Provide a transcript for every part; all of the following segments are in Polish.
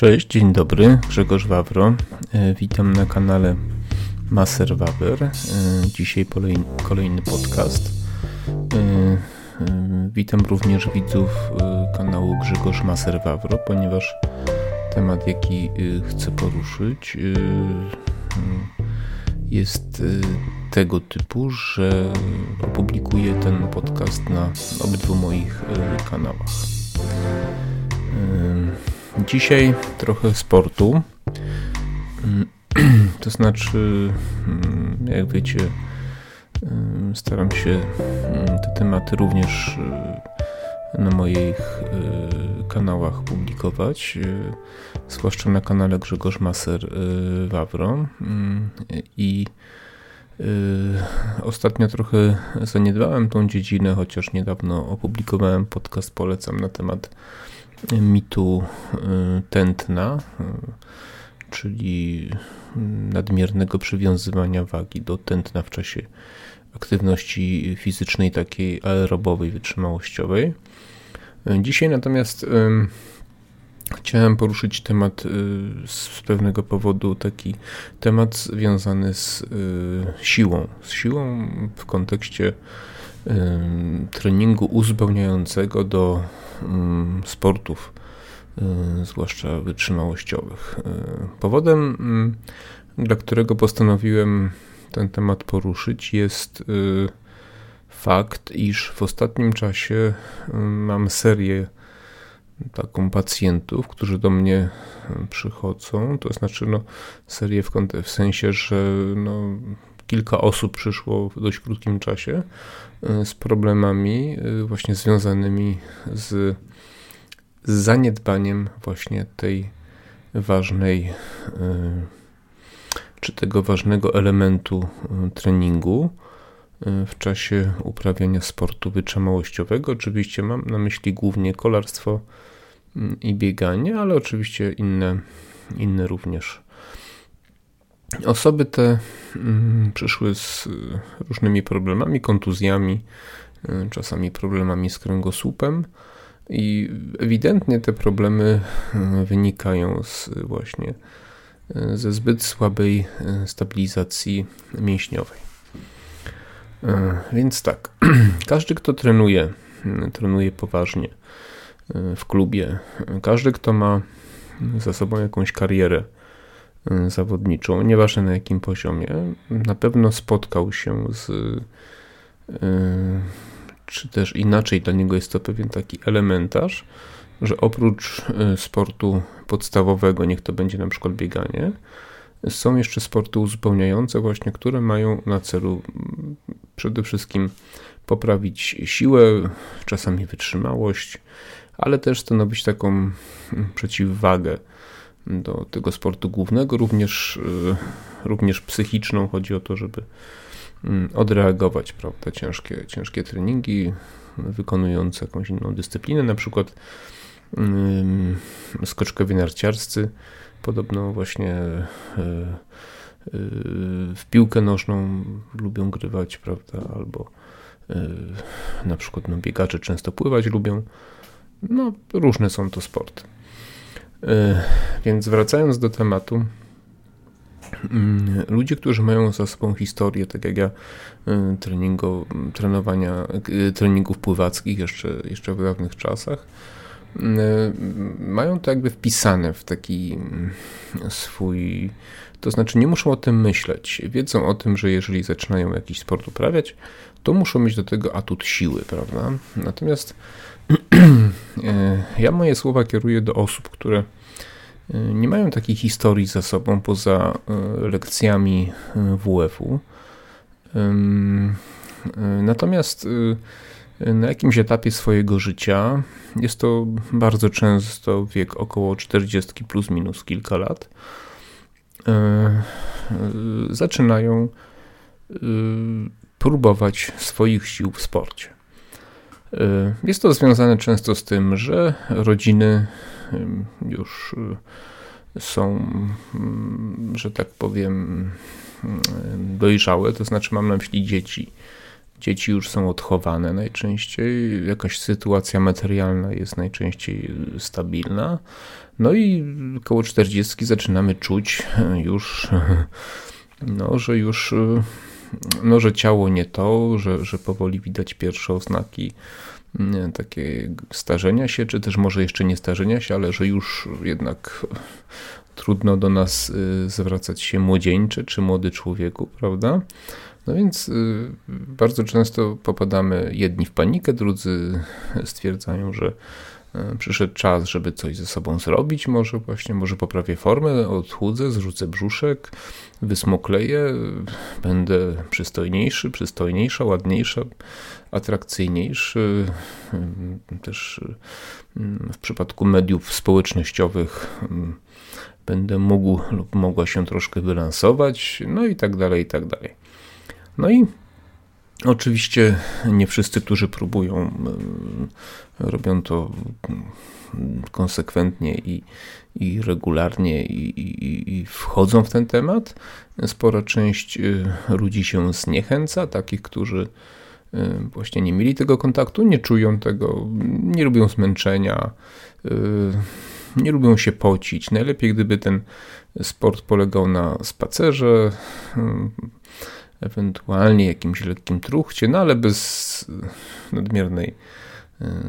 Cześć, dzień dobry, Grzegorz Wawro. E, witam na kanale Maser Wawer. E, dzisiaj kolejny podcast. E, witam również widzów kanału Grzegorz Maser Wawro, ponieważ temat, jaki chcę poruszyć, jest tego typu, że opublikuję ten podcast na obydwu moich kanałach. Dzisiaj trochę sportu. To znaczy, mm, jak wiecie, mm, staram się mm, te tematy również y, na moich y, kanałach publikować, y, zwłaszcza na kanale Grzegorz Maser Wawro. I ostatnio trochę zaniedbałem tą dziedzinę, chociaż niedawno opublikowałem podcast Polecam na temat mitu y, tętna, y, czyli nadmiernego przywiązywania wagi do tętna w czasie aktywności fizycznej, takiej aerobowej, wytrzymałościowej. Dzisiaj natomiast chciałem poruszyć temat y, z pewnego powodu, taki temat związany z siłą. Z siłą w kontekście treningu uzupełniającego do sportów, zwłaszcza wytrzymałościowych. Powodem, dla którego postanowiłem ten temat poruszyć, jest fakt, iż w ostatnim czasie mam serię taką pacjentów, którzy do mnie przychodzą, to znaczy no, serię w, w sensie, że no, kilka osób przyszło w dość krótkim czasie y, z problemami y, właśnie związanymi z, zaniedbaniem właśnie tej ważnej y, czy tego ważnego elementu treningu w czasie uprawiania sportu wytrzymałościowego. Oczywiście mam na myśli głównie kolarstwo i bieganie, ale oczywiście inne, inne również Osoby te mm, przyszły z różnymi problemami, kontuzjami, y, czasami problemami z kręgosłupem i ewidentnie te problemy y, wynikają z właśnie y, ze zbyt słabej stabilizacji mięśniowej. Więc tak, każdy kto trenuje, trenuje poważnie w klubie, każdy kto ma za sobą jakąś karierę, Y, zawodniczą, nieważne na jakim poziomie, na pewno spotkał się z, y, czy też inaczej dla niego jest to pewien taki elementarz, że oprócz y, sportu podstawowego, niech to będzie na przykład bieganie, są jeszcze sporty uzupełniające, właśnie, które mają na celu mm, przede wszystkim poprawić siłę, czasami wytrzymałość, ale też stanowić taką mm, przeciwwagę do tego sportu głównego, również, y, również psychiczną. Chodzi o to, żeby mm, odreagować prawda, ciężkie, ciężkie treningi, wykonując jakąś inną dyscyplinę, na przykład skoczkowie narciarscy podobno właśnie y, y, w piłkę nożną lubią grywać, prawda, albo na przykład no, biegacze często pływać lubią. No, różne są to sporty. E, więc wracając do tematu, mm, ludzie, którzy mają za sobą historię, tak jak ja, e, treningu, trenowania, e, treningów pływackich jeszcze, jeszcze w dawnych czasach, mają to jakby wpisane w taki mm, swój. To znaczy, nie muszą o tym myśleć. Wiedzą o tym, że jeżeli zaczynają jakiś sport uprawiać, to muszą mieć do tego atut siły, prawda? Natomiast ja moje słowa kieruję do osób, które e, nie mają takiej historii za sobą poza e, lekcjami WF-u. Natomiast na jakimś etapie swojego życia, jest to bardzo często wiek około 40 plus minus kilka lat, zaczynają próbować swoich sił w sporcie. Y, jest to związane często z tym, że rodziny już y, są, że tak powiem, dojrzałe, to znaczy mam na myśli dzieci, dzieci już są odchowane najczęściej, jakaś sytuacja materialna jest najczęściej stabilna. No i koło 40 zaczynamy czuć już, no, że już no, że ciało nie to, że, że powoli widać pierwsze oznaki takie starzenia się, czy też może jeszcze nie starzenia się, ale że już jednak trudno do nas y, zwracać się młodzieńczy czy młody człowieku, prawda? No więc y, bardzo często popadamy jedni w panikę, drudzy stwierdzają, że przyszedł czas, żeby coś ze sobą zrobić, może właśnie, może poprawię formę, odchudzę, zrzucę brzuszek, wysmokleję, będę przystojniejszy, przystojniejsza, ładniejsza, atrakcyjniejszy. Też w przypadku mediów społecznościowych będę mógł lub mogła się troszkę wylansować, no i tak dalej, i tak dalej. No i oczywiście nie wszyscy, którzy próbują, robią to konsekwentnie i, i regularnie i, i, i, wchodzą w ten temat. Spora część y, ludzi się zniechęca, takich, którzy y, właśnie nie mieli tego kontaktu, nie czują tego, nie lubią zmęczenia, y, nie lubią się pocić. Najlepiej, gdyby ten sport polegał na spacerze, ewentualnie jakimś lekkim truchcie, no ale bez nadmiernej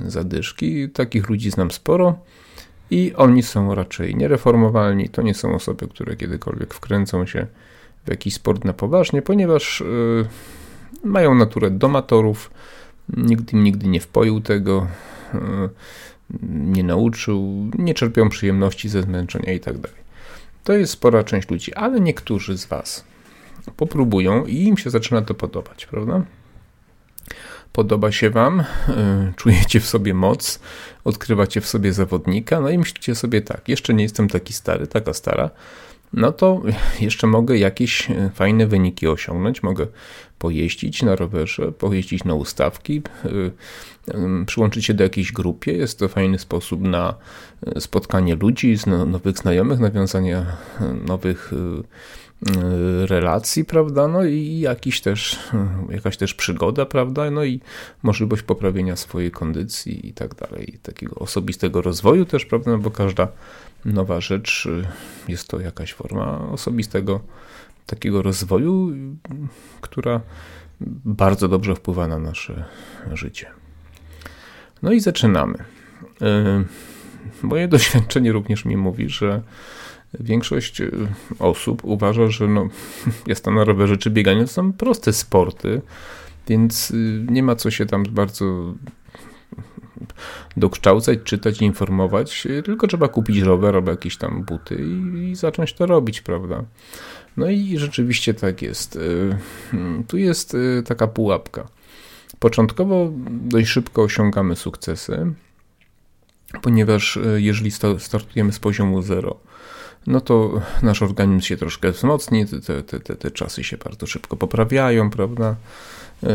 zadyszki. Takich ludzi znam sporo i oni są raczej niereformowalni. To nie są osoby, które kiedykolwiek wkręcą się w jakiś sport na poważnie, ponieważ yy, mają naturę domatorów. Nikt im nigdy nie wpoił tego, yy, nie nauczył, nie czerpią przyjemności ze zmęczenia i tak dalej. To jest spora część ludzi, ale niektórzy z Was popróbują i im się zaczyna to podobać, prawda? podoba się Wam, y, czujecie w sobie moc, odkrywacie w sobie zawodnika, no i myślicie sobie tak, jeszcze nie jestem taki stary, taka stara, no to jeszcze mogę jakieś y, fajne wyniki osiągnąć, mogę pojeździć na rowerze, pojeździć na ustawki, y, przyłączyć się do jakiejś grupie. Jest to fajny sposób na spotkanie ludzi, nowych znajomych, nawiązanie nowych relacji, prawda, no i jakiś też, y, jakaś też przygoda, prawda, no i możliwość poprawienia swojej kondycji i tak dalej, takiego osobistego rozwoju też, prawda, no bo każda nowa rzecz y, jest to jakaś forma osobistego takiego rozwoju, która bardzo dobrze wpływa na nasze życie. No i zaczynamy. Moje doświadczenie również mi mówi, że Większość y, osób uważa, że no, jazda na rowerze czy bieganie to są proste sporty, więc y, nie ma co się tam bardzo dokształcać, czytać, informować, tylko trzeba kupić rower albo jakieś tam buty i, i zacząć to robić, prawda? No i rzeczywiście tak jest. Y, tu jest taka pułapka. Początkowo dość szybko osiągamy sukcesy, ponieważ jeżeli startujemy z poziomu 0, no to nasz organizm się troszkę wzmocni, te, te, te, te czasy się bardzo szybko poprawiają, prawda? E,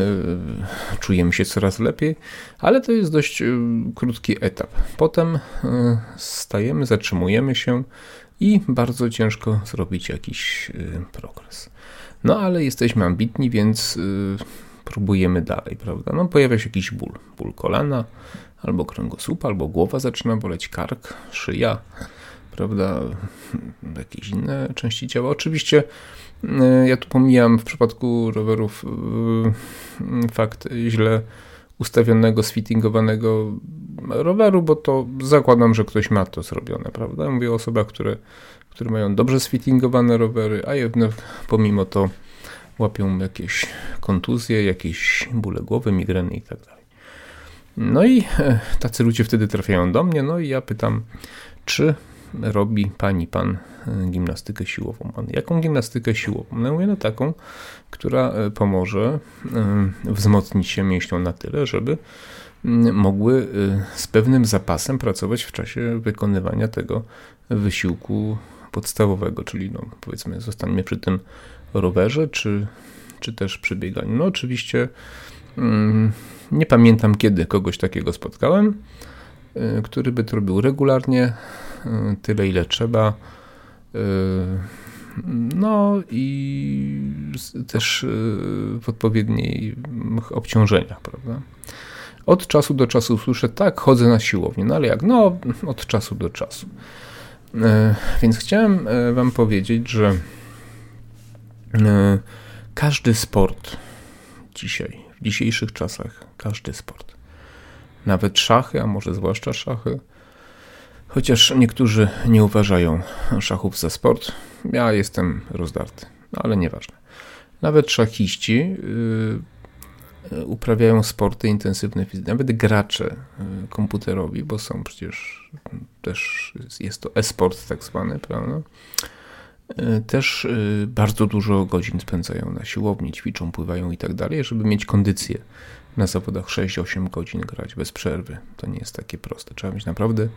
czujemy się coraz lepiej, ale to jest dość e, krótki etap. Potem e, stajemy, zatrzymujemy się i bardzo ciężko zrobić jakiś progres. No ale jesteśmy ambitni, więc próbujemy dalej, prawda? No pojawia się jakiś ból, ból kolana, albo kręgosłupa, albo głowa zaczyna boleć, kark, szyja, prawda, jakieś inne części ciała. Oczywiście e, ja tu pomijam w przypadku rowerów e, fakt źle ustawionego, sfittingowanego roweru, bo to zakładam, że ktoś ma to zrobione, prawda? Mówię o osobach, które, które mają dobrze sfittingowane rowery, a jednak pomimo to łapią jakieś kontuzje, jakieś bóle głowy, migreny i tak dalej. No i e, tacy ludzie wtedy trafiają do mnie, no i ja pytam, czy robi pani, pan e, gimnastykę siłową. Jaką gimnastykę siłową? No mówię, no taką, która e, pomoże e, wzmocnić się mięśniom na tyle, żeby mogły z pewnym zapasem pracować w czasie wykonywania tego wysiłku podstawowego, czyli no, powiedzmy zostańmy przy tym rowerze, czy, czy też przy bieganiu. No oczywiście nie pamiętam kiedy kogoś takiego spotkałem, który by to robił regularnie, tyle ile trzeba. no i też w odpowiednich obciążeniach, prawda? Od czasu do czasu słyszę, tak, chodzę na siłownię, no ale jak? No, od czasu do czasu. Więc chciałem Wam powiedzieć, że każdy sport dzisiaj, w dzisiejszych czasach, każdy sport, nawet szachy, a może zwłaszcza szachy, chociaż niektórzy nie uważają szachów za sport, ja jestem rozdarty, ale nieważne. Nawet szachiści yy, uprawiają sporty intensywne fizycznie, nawet gracze yy, komputerowi, bo są przecież też, jest to e-sport tak zwany, prawda? E, też e, bardzo dużo godzin spędzają na siłowni, ćwiczą, pływają i tak dalej, żeby mieć kondycję na zawodach 6-8 godzin grać bez przerwy. To nie jest takie proste. Trzeba mieć naprawdę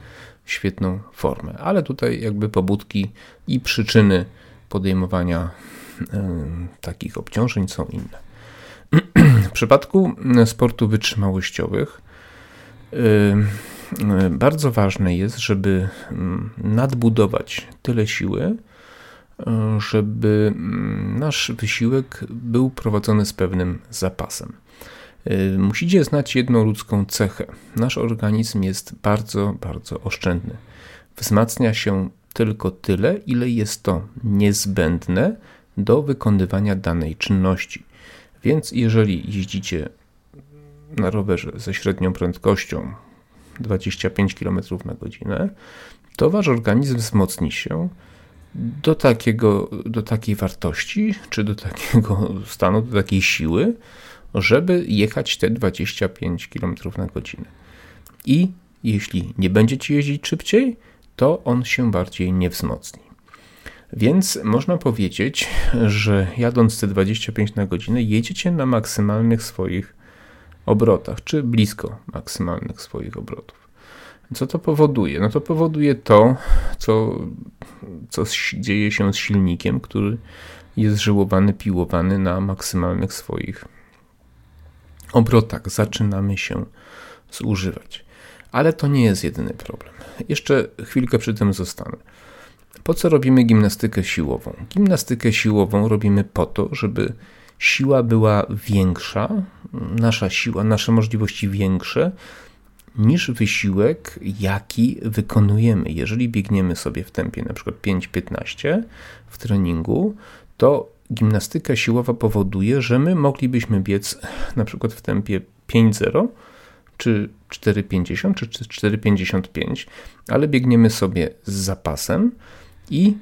świetną formę. Ale tutaj jakby pobudki i przyczyny podejmowania y, takich obciążeń są inne. w przypadku sportu wytrzymałościowych bardzo ważne jest, żeby mm, nadbudować tyle siły, żeby mm, nasz wysiłek był prowadzony z pewnym zapasem. Y, musicie znać jedną ludzką cechę. Nasz organizm jest bardzo, bardzo oszczędny. Wzmacnia się tylko tyle, ile jest to niezbędne do wykonywania danej czynności. Więc jeżeli jeździcie na rowerze ze średnią prędkością 25 km na godzinę, to wasz organizm wzmocni się do, takiego, do takiej wartości, czy do takiego stanu, do takiej siły, żeby jechać te 25 km na godzinę. I jeśli nie będziecie jeździć szybciej, to on się bardziej nie wzmocni. Więc można powiedzieć, że jadąc te 25 na godzinę, jedziecie na maksymalnych swoich obrotach, czy blisko maksymalnych swoich obrotów. Co to powoduje? No to powoduje to, co, co dzieje się z silnikiem, który jest żyłowany, piłowany na maksymalnych swoich obrotach. Zaczynamy się zużywać. Ale to nie jest jedyny problem. Jeszcze chwilkę przy tym zostanę. Po co robimy gimnastykę siłową? Gimnastykę siłową robimy po to, żeby siła była większa, nasza siła, nasze możliwości większe, niż wysiłek, jaki wykonujemy. Jeżeli biegniemy sobie w tempie przykład 5-15 w treningu, to gimnastyka siłowa powoduje, że my moglibyśmy biec przykład w tempie 5-0 czy 4,50 czy 4,55, ale biegniemy sobie z zapasem i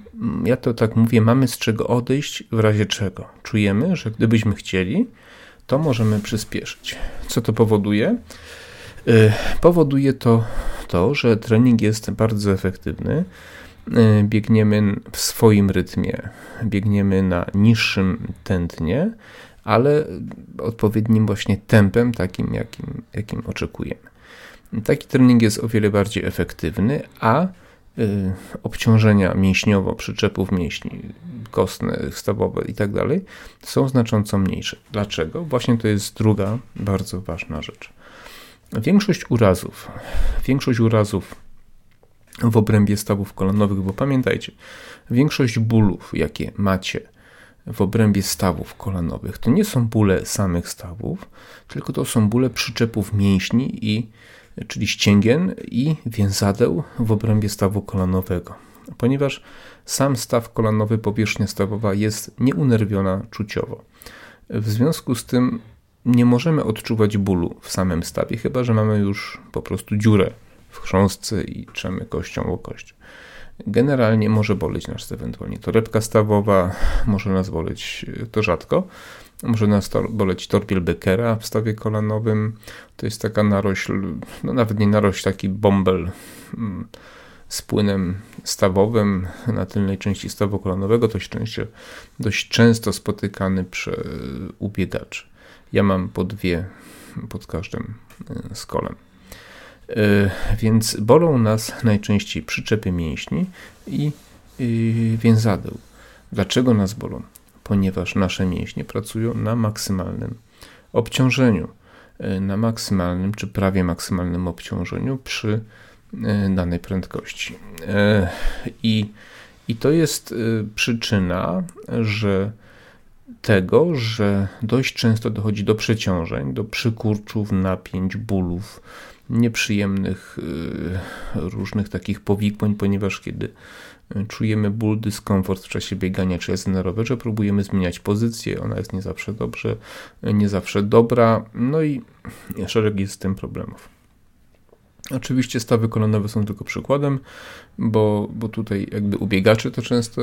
ja to tak mówię, mamy z czego odejść w razie czego. Czujemy, że gdybyśmy chcieli, to możemy przyspieszyć. Co to powoduje? Y, powoduje to to, że trening jest bardzo efektywny. Y, biegniemy w swoim rytmie, biegniemy na niższym tętnie, ale odpowiednim właśnie tempem, takim jakim, jakim oczekujemy. Taki trening jest o wiele bardziej efektywny, a y, obciążenia mięśniowo, przyczepów mięśni, kostne, stawowe i tak są znacząco mniejsze. Dlaczego? Właśnie to jest druga bardzo ważna rzecz. Większość urazów, większość urazów w obrębie stawów kolanowych, bo pamiętajcie, większość bólów, jakie macie w obrębie stawów kolanowych, to nie są bóle samych stawów, tylko to są bóle przyczepów mięśni, i, czyli ścięgien i więzadeł w obrębie stawu kolanowego. Ponieważ sam staw kolanowy, powierzchnia stawowa jest nieunerwiona czuciowo. W związku z tym nie możemy odczuwać bólu w samym stawie, chyba że mamy już po prostu dziurę w chrząstce i trzemy kością o kość. Generalnie może boleć nas ewentualnie torebka stawowa, może nas boleć, to rzadko, może nas to, boleć torbiel Beckera w stawie kolanowym. To jest taka narośl, no nawet nie narośl, taki bąbel mm, z płynem stawowym na tylnej części stawu kolanowego, dość często, dość często spotykany przy ubiegaczy. Ja mam po dwie pod każdym skolem. E, więc bolą nas najczęściej przyczepy mięśni i więzadeł. Dlaczego nas bolą? Ponieważ nasze mięśnie pracują na maksymalnym obciążeniu, na maksymalnym czy prawie maksymalnym obciążeniu przy danej prędkości. I I to jest przyczyna, że tego, że dość często dochodzi do przeciążeń, do przykurczów, napięć, bólów, nieprzyjemnych różnych takich powikłań, ponieważ kiedy czujemy ból, dyskomfort w czasie biegania czy jazdy na rowerze, próbujemy zmieniać pozycję, ona jest nie zawsze dobrze, nie zawsze dobra, no i szereg jest z tym problemów. Oczywiście stawy kolanowe są tylko przykładem, bo, bo tutaj jakby u biegaczy to często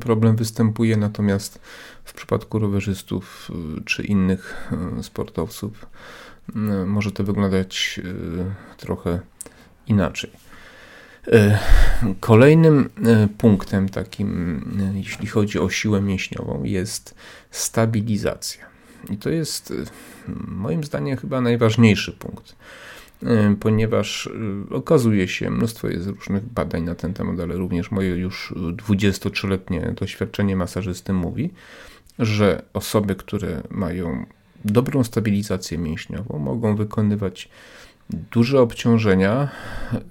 problem występuje, natomiast w przypadku rowerzystów y, czy innych y, sportowców może to wyglądać trochę inaczej. Kolejnym punktem takim, jeśli chodzi o siłę mięśniową, jest stabilizacja. I to jest moim zdaniem chyba najważniejszy punkt E, ponieważ e, okazuje się, mnóstwo jest różnych badań na ten temat, ale również moje już 23-letnie doświadczenie masażysty mówi, że osoby, które mają dobrą stabilizację mięśniową, mogą wykonywać duże obciążenia,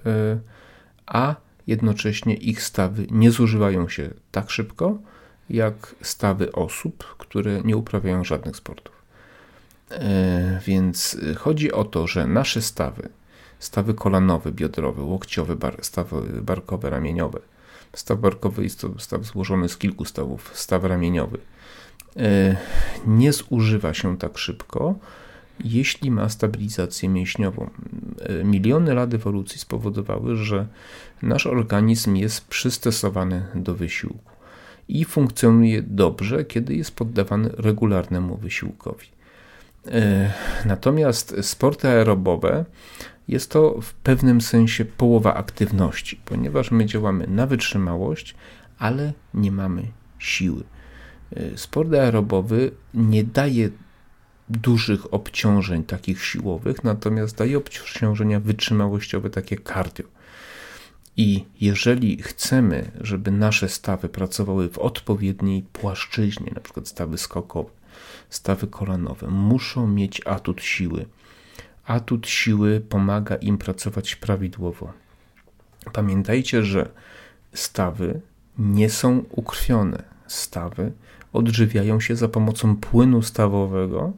e, a jednocześnie ich stawy nie zużywają się tak szybko, jak stawy osób, które nie uprawiają żadnych sportów. E, więc chodzi o to, że nasze stawy, stawy kolanowe, biodrowe, łokciowe, bar, stawy barkowe, ramieniowe, staw barkowy jest to staw złożony z kilku stawów, staw ramieniowy, e, nie zużywa się tak szybko, jeśli ma stabilizację mięśniową. E, miliony lat ewolucji spowodowały, że nasz organizm jest przystosowany do wysiłku i funkcjonuje dobrze, kiedy jest poddawany regularnemu wysiłkowi. E, natomiast sporty aerobowe jest to w pewnym sensie połowa aktywności, ponieważ my działamy na wytrzymałość, ale nie mamy siły. E, sport aerobowy nie daje dużych obciążeń takich siłowych, natomiast daje obciążenia wytrzymałościowe, takie cardio. I jeżeli chcemy, żeby nasze stawy pracowały w odpowiedniej płaszczyźnie, na przykład stawy skokowe, stawy kolanowe muszą mieć atut siły. Atut siły pomaga im pracować prawidłowo. Pamiętajcie, że stawy nie są ukrwione. Stawy odżywiają się za pomocą płynu stawowego,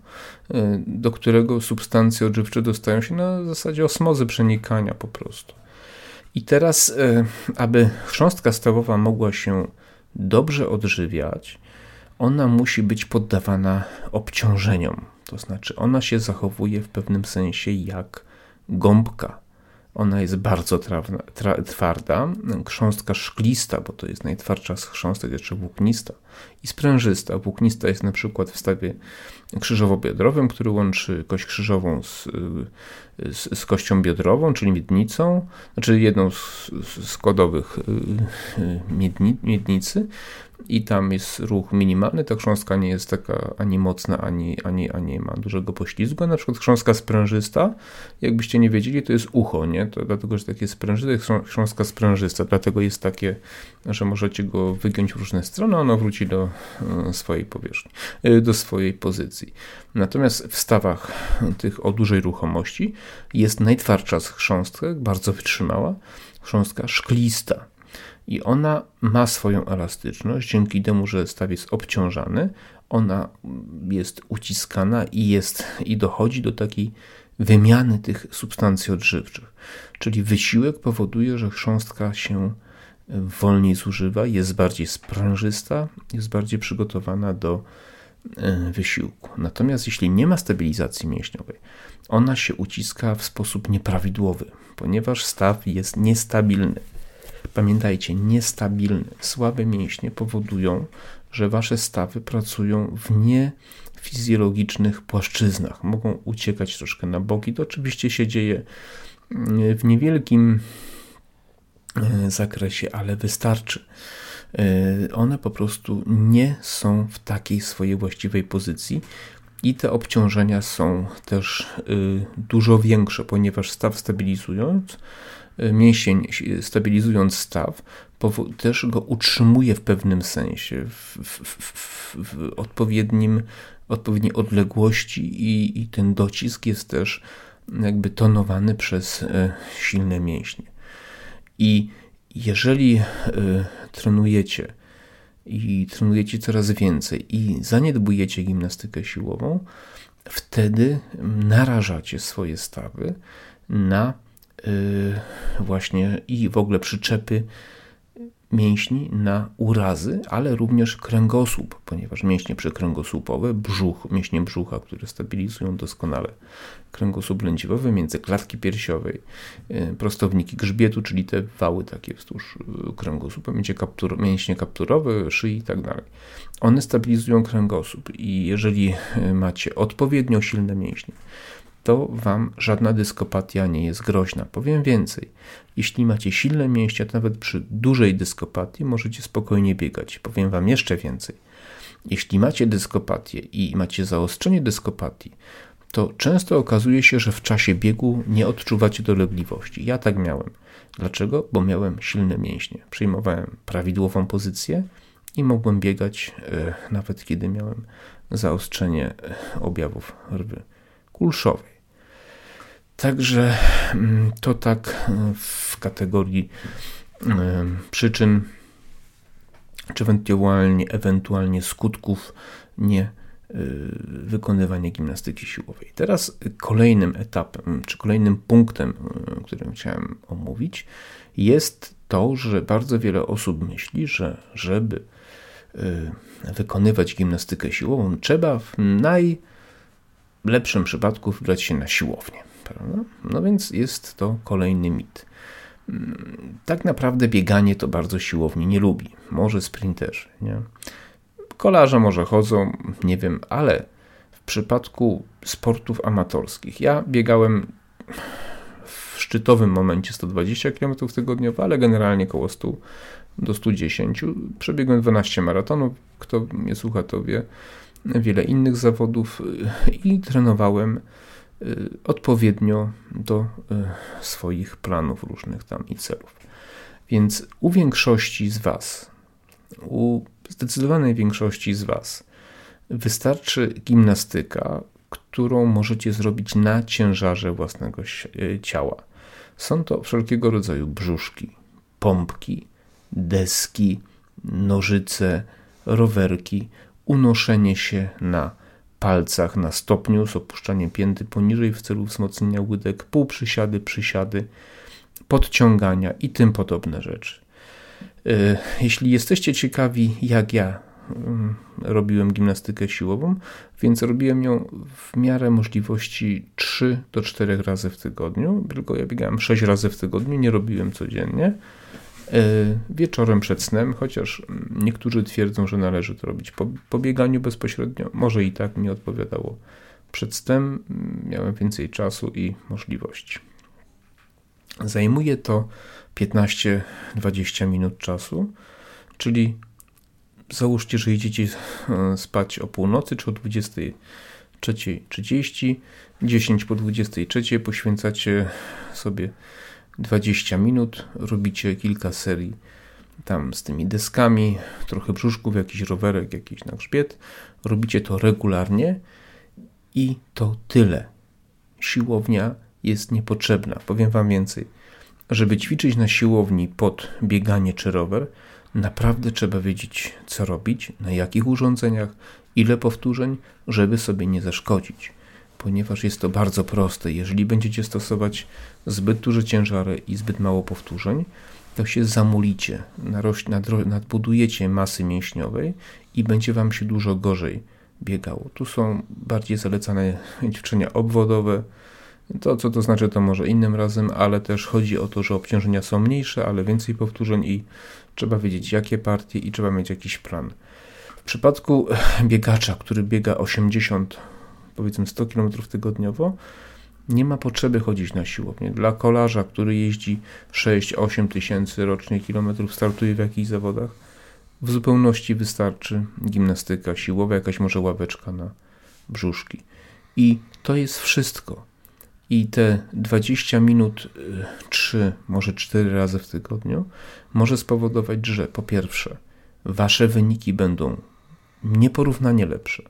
y, do którego substancje odżywcze dostają się na zasadzie osmozy przenikania po prostu. I teraz, y, aby chrząstka stawowa mogła się dobrze odżywiać, ona musi być poddawana obciążeniom. To znaczy, ona się zachowuje w pewnym sensie jak gąbka. Ona jest bardzo trawna, tra, twarda, chrząstka szklista, bo to jest najtwardsza z chrząstek, jeszcze włóknista i sprężysta. Włóknista jest na przykład w stawie krzyżowo-biodrowym, który łączy kość krzyżową z, z, z kością biodrową, czyli miednicą, znaczy jedną z składowych y, y, miedni, miednicy i tam jest ruch minimalny, ta chrząstka nie jest taka ani mocna, ani, ani, ani ma dużego poślizgu. Na przykład chrząstka sprężysta, jakbyście nie wiedzieli, to jest ucho, nie? To dlatego, że takie sprężyste, chrząstka sprężysta, dlatego jest takie, że możecie go wygiąć w różne strony, ono wróci do e, swojej powierzchni, e, do swojej pozycji. Natomiast w stawach tych o dużej ruchomości jest najtwardsza z chrząstek, bardzo wytrzymała, chrząstka szklista i ona ma swoją elastyczność dzięki temu, że staw jest obciążany, ona jest uciskana i jest i dochodzi do takiej wymiany tych substancji odżywczych. Czyli wysiłek powoduje, że chrząstka się wolniej zużywa, jest bardziej sprężysta, jest bardziej przygotowana do e, wysiłku. Natomiast jeśli nie ma stabilizacji mięśniowej, ona się uciska w sposób nieprawidłowy, ponieważ staw jest niestabilny. Pamiętajcie, niestabilne, słabe mięśnie powodują, że wasze stawy pracują w niefizjologicznych płaszczyznach. Mogą uciekać troszkę na boki. To oczywiście się dzieje mm, w niewielkim e, zakresie, ale wystarczy. E, one po prostu nie są w takiej swojej właściwej pozycji. I te obciążenia są też e, dużo większe, ponieważ staw stabilizując mięsień stabilizując staw, też go utrzymuje w pewnym sensie, w, w, w, w odpowiednim, odpowiedniej odległości i, i ten docisk jest też jakby tonowany przez e, silne mięśnie. I jeżeli e, trenujecie i trenujecie coraz więcej i zaniedbujecie gimnastykę siłową, wtedy narażacie swoje stawy na właśnie i w ogóle przyczepy mięśni na urazy, ale również kręgosłup, ponieważ mięśnie przykręgosłupowe, brzuch, mięśnie brzucha, które stabilizują doskonale kręgosłup lędźwiowy, między klatki piersiowej, y, prostowniki grzbietu, czyli te wały takie wzdłuż y, kręgosłupa, mięśnie, kaptur, mięśnie kapturowe, szyi i tak dalej. One stabilizują kręgosłup i jeżeli y, macie odpowiednio silne mięśnie, to Wam żadna dyskopatia nie jest groźna. Powiem więcej. Jeśli macie silne mięśnie, to nawet przy dużej dyskopatii możecie spokojnie biegać. Powiem Wam jeszcze więcej. Jeśli macie dyskopatię i macie zaostrzenie dyskopatii, to często okazuje się, że w czasie biegu nie odczuwacie dolegliwości. Ja tak miałem. Dlaczego? Bo miałem silne mięśnie. Przyjmowałem prawidłową pozycję i mogłem biegać e, nawet kiedy miałem zaostrzenie e, objawów rwy kulszowej. Także mm, to tak e, w kategorii e, przyczyn, czy ewentualnie, ewentualnie skutków nie e, wykonywania gimnastyki siłowej. Teraz kolejnym etapem, czy kolejnym punktem, którym chciałem omówić, jest to, że bardzo wiele osób myśli, że żeby wykonywać gimnastykę siłową, trzeba w najlepszym przypadku wybrać się na siłownię. Prawda? No więc jest to kolejny mit. Mm, tak naprawdę bieganie to bardzo siłowni nie lubi. Może sprinterzy, nie? Kolarze może chodzą, nie wiem, ale w przypadku sportów amatorskich, ja biegałem w szczytowym momencie 120 km tygodniowo, ale generalnie około 100 do 110. Przebiegłem 12 maratonów. Kto mnie słucha, to wie wiele innych zawodów i trenowałem Y, odpowiednio do y, swoich planów różnych tam i celów. Więc u większości z Was, u zdecydowanej większości z Was, wystarczy gimnastyka, którą możecie zrobić na ciężarze własnego y, ciała. Są to wszelkiego rodzaju brzuszki, pompki, deski, nożyce, rowerki, unoszenie się na palcach na stopniu z opuszczaniem pięty poniżej w celu wzmocnienia łydek, półprzysiady, przysiady, podciągania i tym podobne rzeczy. E, jeśli jesteście ciekawi, jak ja mm, robiłem gimnastykę siłową, więc robiłem ją w miarę możliwości 3 do 4 razy w tygodniu, tylko ja biegałem 6 razy w tygodniu, nie robiłem codziennie. E, wieczorem przed snem, chociaż niektórzy twierdzą, że należy to robić po, po bieganiu bezpośrednio. Może i tak mi odpowiadało. Przed snem miałem więcej czasu i możliwości. Zajmuje to 15-20 minut czasu, czyli załóżcie, że idziecie e, spać o północy czy o 23.30, 10 po 23 poświęcacie sobie 20 minut, robicie kilka serii tam z tymi deskami, trochę brzuszków, jakiś rowerek, jakiś na grzbiet. Robicie to regularnie i to tyle. Siłownia jest niepotrzebna. Powiem Wam więcej. Żeby ćwiczyć na siłowni pod bieganie czy rower, naprawdę trzeba wiedzieć, co robić, na jakich urządzeniach, ile powtórzeń, żeby sobie nie zaszkodzić ponieważ jest to bardzo proste. Jeżeli będziecie stosować zbyt duże ciężary i zbyt mało powtórzeń, to się zamulicie, nadbudujecie masy mięśniowej i będzie Wam się dużo gorzej biegało. Tu są bardziej zalecane ćwiczenia obwodowe. To, co to znaczy, to może innym razem, ale też chodzi o to, że obciążenia są mniejsze, ale więcej powtórzeń i trzeba wiedzieć, jakie partie i trzeba mieć jakiś plan. W przypadku biegacza, który biega 80 powiedzmy 100 km tygodniowo, nie ma potrzeby chodzić na siłownię. Dla kolarza, który jeździ 6-8 tysięcy rocznie kilometrów, startuje w jakichś zawodach, w zupełności wystarczy gimnastyka siłowa, jakaś może ławeczka na brzuszki. I to jest wszystko. I te 20 minut, 3, y, może 4 razy w tygodniu, może spowodować, że po pierwsze, wasze wyniki będą nieporównanie lepsze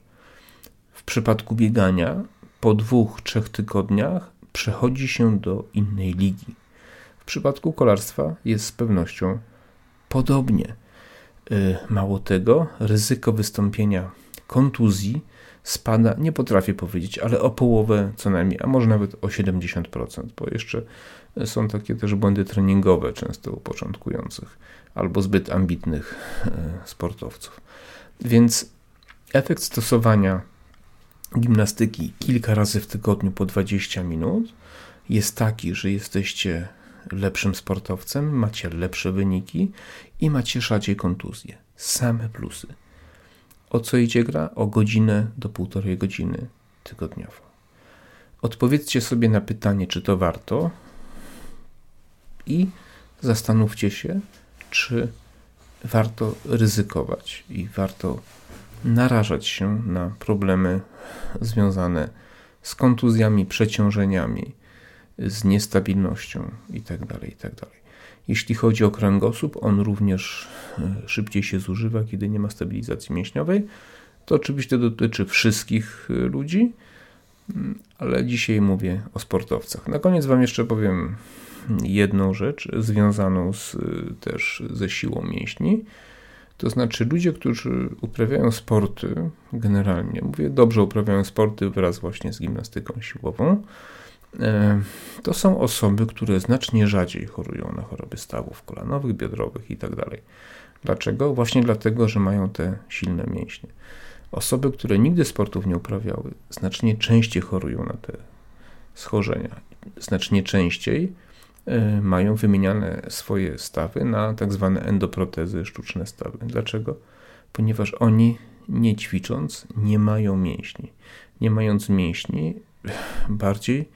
w przypadku biegania po dwóch, trzech tygodniach przechodzi się do innej ligi. W przypadku kolarstwa jest z pewnością podobnie. Mało tego, ryzyko wystąpienia kontuzji spada, nie potrafię powiedzieć, ale o połowę co najmniej, a może nawet o 70%, bo jeszcze są takie też błędy treningowe często u początkujących albo zbyt ambitnych e, sportowców. Więc efekt stosowania gimnastyki kilka razy w tygodniu po 20 minut jest taki, że jesteście lepszym sportowcem, macie lepsze wyniki i macie rzadziej kontuzje. Same plusy. O co idzie gra? O godzinę do półtorej godziny tygodniowo. Odpowiedzcie sobie na pytanie, czy to warto i zastanówcie się, czy warto ryzykować i warto narażać się na problemy związane z kontuzjami, przeciążeniami, z niestabilnością itd. Tak itd. Tak Jeśli chodzi o kręgosłup, on również e, szybciej się zużywa, kiedy nie ma stabilizacji mięśniowej. To oczywiście dotyczy wszystkich e, ludzi, mm, ale dzisiaj mówię o sportowcach. Na koniec Wam jeszcze powiem jedną rzecz związaną z, też ze siłą mięśni. To znaczy ludzie, którzy uprawiają sporty generalnie, mówię dobrze uprawiają sporty wraz właśnie z gimnastyką siłową, e, to są osoby, które znacznie rzadziej chorują na choroby stawów kolanowych, biodrowych itd. Tak Dlaczego? Właśnie dlatego, że mają te silne mięśnie. Osoby, które nigdy sportów nie uprawiały, znacznie częściej chorują na te schorzenia. Znacznie częściej mają wymieniane swoje stawy na tak zwane endoprotezy, sztuczne stawy. Dlaczego? Ponieważ oni nie ćwicząc nie mają mięśni. Nie mając mięśni, bardziej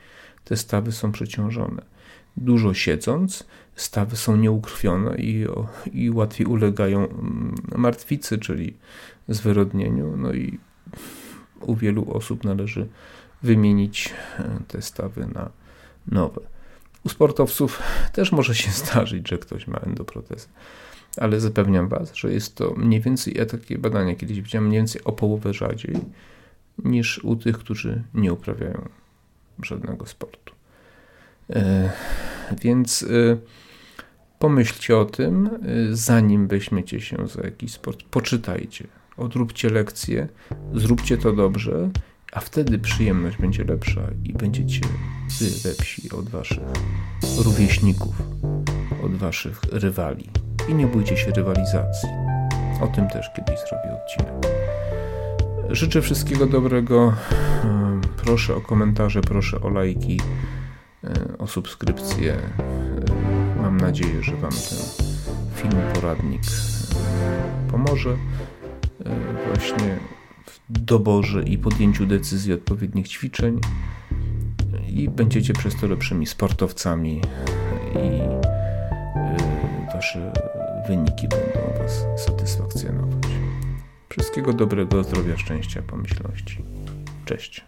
te stawy są przeciążone. Dużo siedząc, stawy są nieukrwione i, i łatwiej ulegają mm, martwicy, czyli zwyrodnieniu. No i u wielu osób należy wymienić e, te stawy na nowe. U sportowców też może się zdarzyć, że ktoś ma endoprotezę, ale zapewniam Was, że jest to mniej więcej, ja takie badania kiedyś widziałem, mniej więcej o połowę rzadziej niż u tych, którzy nie uprawiają żadnego sportu. E, więc e, pomyślcie o tym, e, zanim weźmiecie się za jakiś sport. Poczytajcie, odróbcie lekcje, zróbcie to dobrze a wtedy przyjemność będzie lepsza i będziecie wy lepsi od waszych rówieśników, od waszych rywali. I nie bójcie się rywalizacji. O tym też kiedyś zrobię odcinek. Życzę wszystkiego dobrego. Proszę o komentarze, proszę o lajki, e, o subskrypcję. E, mam nadzieję, że Wam ten film poradnik e, pomoże. Właśnie doborze i podjęciu decyzji odpowiednich ćwiczeń i będziecie przez to lepszymi sportowcami i y, wasze wyniki będą was satysfakcjonować. Wszystkiego dobrego, zdrowia, szczęścia, pomyślności. Cześć.